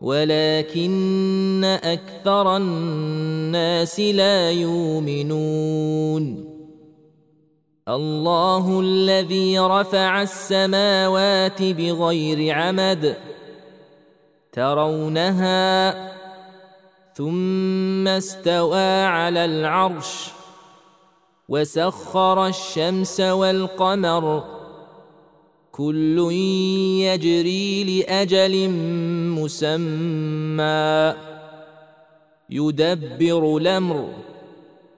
ولكن أكثر الناس لا يؤمنون. الله الذي رفع السماوات بغير عمد ترونها ثم استوى على العرش وسخر الشمس والقمر. كل يجري لأجل مسمى. يدبر الأمر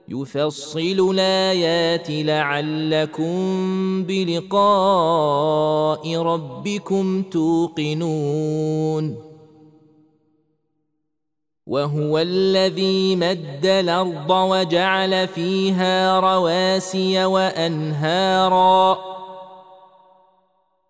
يفصل الآيات لعلكم بلقاء ربكم توقنون. وهو الذي مد الأرض وجعل فيها رواسي وأنهارا.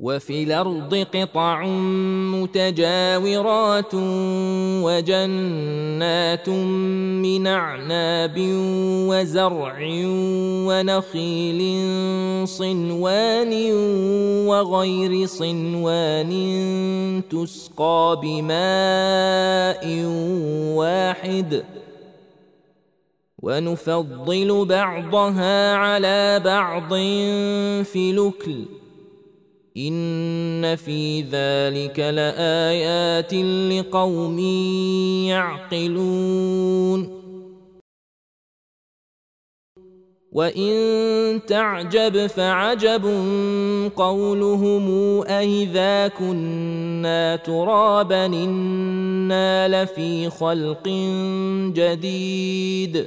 وفي الأرض قطع متجاورات وجنات من أعناب وزرع ونخيل صنوان وغير صنوان تسقى بماء واحد. ونفضل بعضها على بعض في لكل ان في ذلك لايات لقوم يعقلون وان تعجب فعجب قولهم أإذا كنا ترابا إنا لفي خلق جديد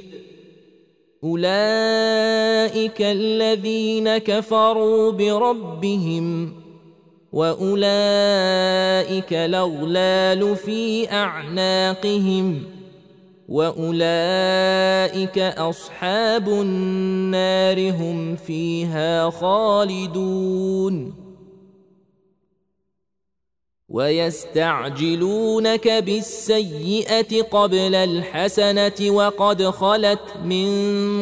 أولئك الذين كفروا بربهم وأولئك الأغلال في أعناقهم وأولئك أصحاب النار هم فيها خالدون ويستعجلونك بالسيئة قبل الحسنة وقد خلت من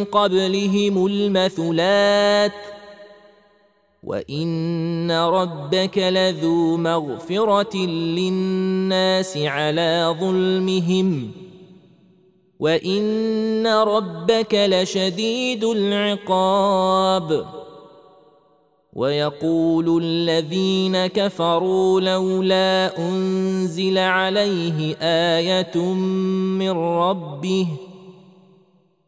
قبلهم المثلات وإن ربك لذو مغفرة للناس على ظلمهم وإن ربك لشديد العقاب ويقول الذين كفروا لولا أنزل عليه آية من ربه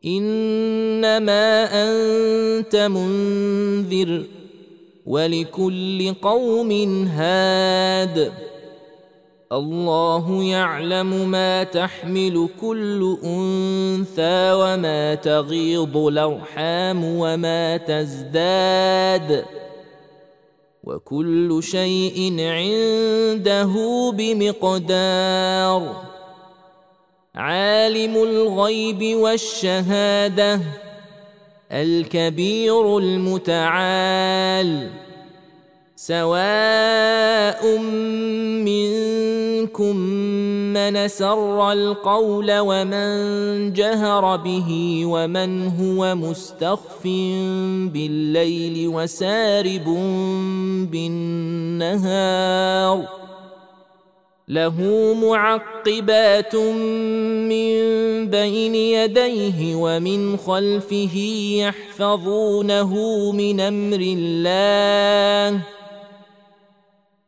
إنما أنت منذر ولكل قوم هاد الله يعلم ما تحمل كل أنثى وما تغيض الأرحام وما تزداد وكل شيء عنده بمقدار. عالم الغيب والشهادة الكبير المتعال سواء منكم من سر القول ومن جهر به ومن هو مستخف بالليل وسارب بالنهار له معقبات من بين يديه ومن خلفه يحفظونه من أمر الله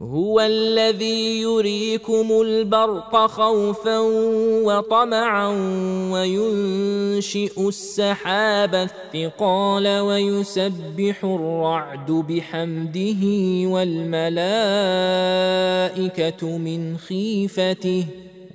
هو الذي يريكم البرق خوفا وطمعا وينشئ السحاب الثقال ويسبح الرعد بحمده والملائكة من خيفته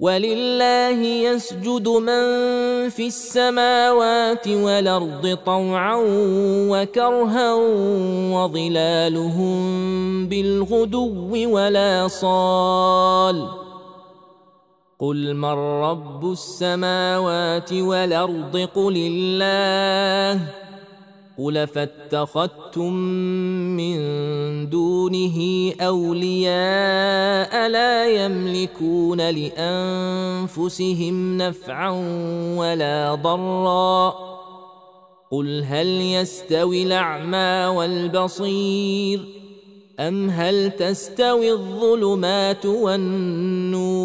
ولله يسجد من في السماوات والأرض طوعا وكرها وظلالهم بالغدو ولا صال. قل من رب السماوات والأرض قل الله. قل فاتخذتم من دونه اولياء لا يملكون لانفسهم نفعا ولا ضرا قل هل يستوي الاعمى والبصير ام هل تستوي الظلمات والنور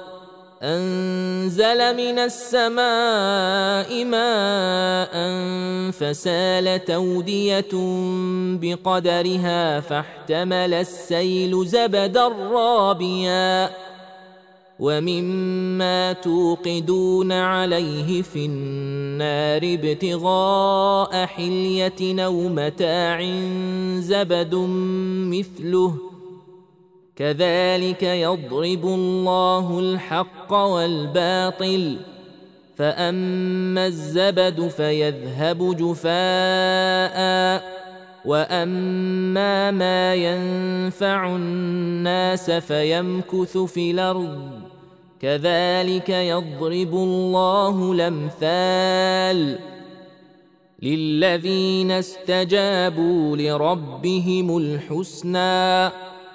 أنزل من السماء ماء فسال تودية بقدرها فاحتمل السيل زبدا رابيا ومما توقدون عليه في النار ابتغاء حلية أو متاع زبد مثله كذلك يضرب الله الحق والباطل فأما الزبد فيذهب جفاء وأما ما ينفع الناس فيمكث في الأرض كذلك يضرب الله الأمثال للذين استجابوا لربهم الحسنى.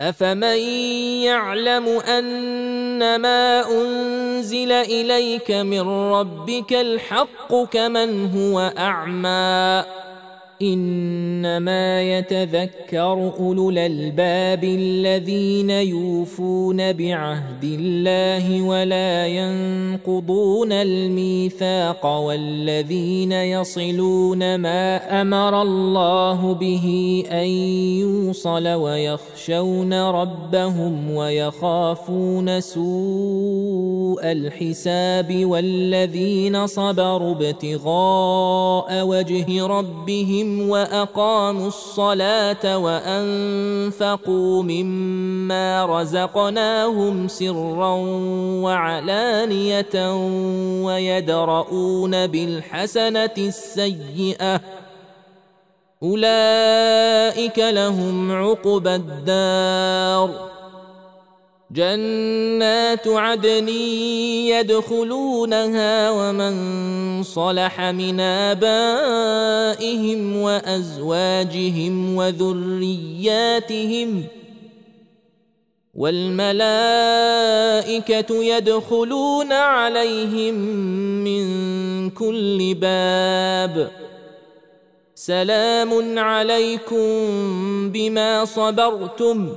افمن يعلم ان ما انزل اليك من ربك الحق كمن هو اعمى إنما يتذكر أولو الألباب الذين يوفون بعهد الله ولا ينقضون الميثاق والذين يصلون ما أمر الله به أن يوصل ويخشون ربهم ويخافون سوء الحساب والذين صبروا ابتغاء وجه ربهم بهم وأقاموا الصلاة وأنفقوا مما رزقناهم سرا وعلانية ويدرؤون بالحسنة السيئة. أولئك لهم عقبى الدار. جنات عدن يدخلونها ومن صلح من آبائهم وأزواجهم وذرياتهم والملائكة يدخلون عليهم من كل باب. سلام عليكم بما صبرتم.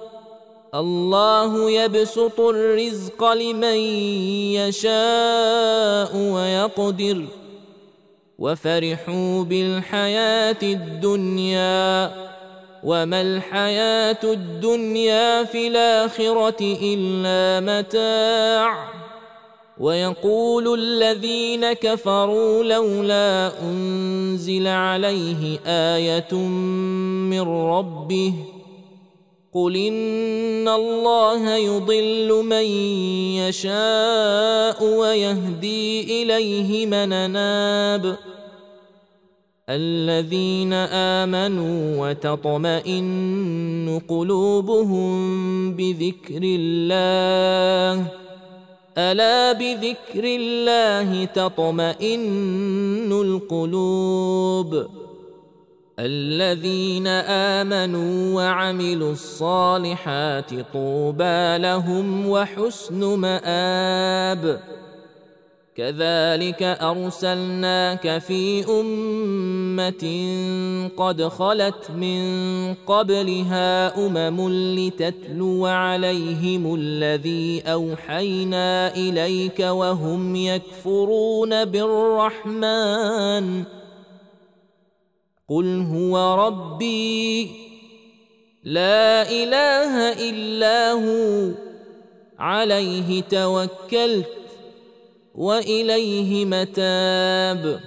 الله يبسط الرزق لمن يشاء ويقدر وفرحوا بالحياة الدنيا وما الحياة الدنيا في الآخرة إلا متاع ويقول الذين كفروا لولا أنزل عليه آية من ربه قل ان الله يضل من يشاء ويهدي اليه من اناب الذين امنوا وتطمئن قلوبهم بذكر الله الا بذكر الله تطمئن القلوب الذين آمنوا وعملوا الصالحات طوبى لهم وحسن مآب. كذلك أرسلناك في أمة قد خلت من قبلها أمم لتتلو عليهم الذي أوحينا إليك وهم يكفرون بالرحمن. قل هو ربي لا اله الا هو عليه توكلت واليه متاب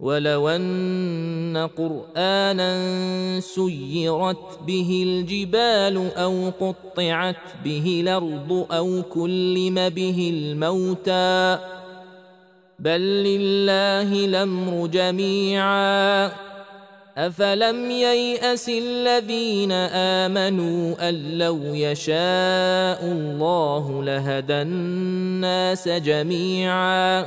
ولو ان قرانا سيرت به الجبال أو قطعت به الأرض أو كلم به الموتى بل لله الامر جميعا افلم يياس الذين امنوا ان لو يشاء الله لهدى الناس جميعا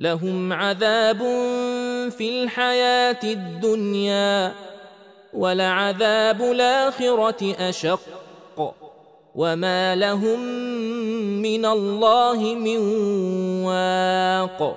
لهم عذاب في الحياة الدنيا ولعذاب الآخرة أشق وما لهم من الله من واق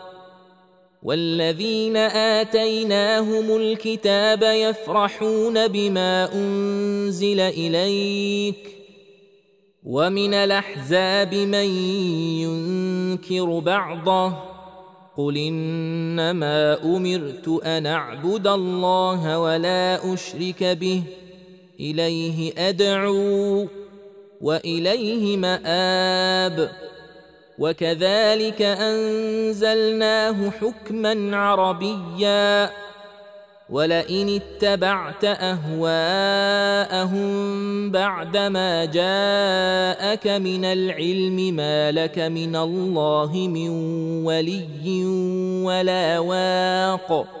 والذين آتيناهم الكتاب يفرحون بما أنزل إليك ومن الأحزاب من ينكر بعضه قل إنما أمرت أن أعبد الله ولا أشرك به إليه أدعو وإليه مآب وكذلك أنزلناه حكما عربيا. ولئن اتبعت أهواءهم بعدما جاءك من العلم ما لك من الله من ولي ولا واق.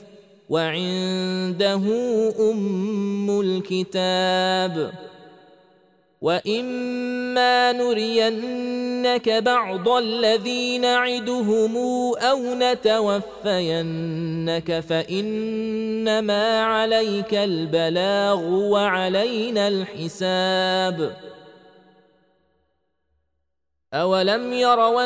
وعنده أم الكتاب. وإما نرينك بعض الذي نعدهم أو نتوفينك فإنما عليك البلاغ وعلينا الحساب. أولم يروا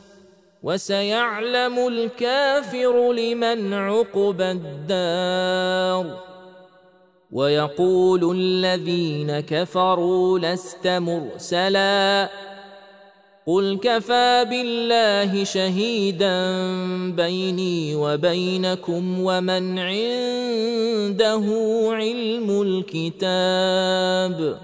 وسيعلم الكافر لمن عقبى الدار. ويقول الذين كفروا لست مرسلا. قل كفى بالله شهيدا بيني وبينكم ومن عنده علم الكتاب.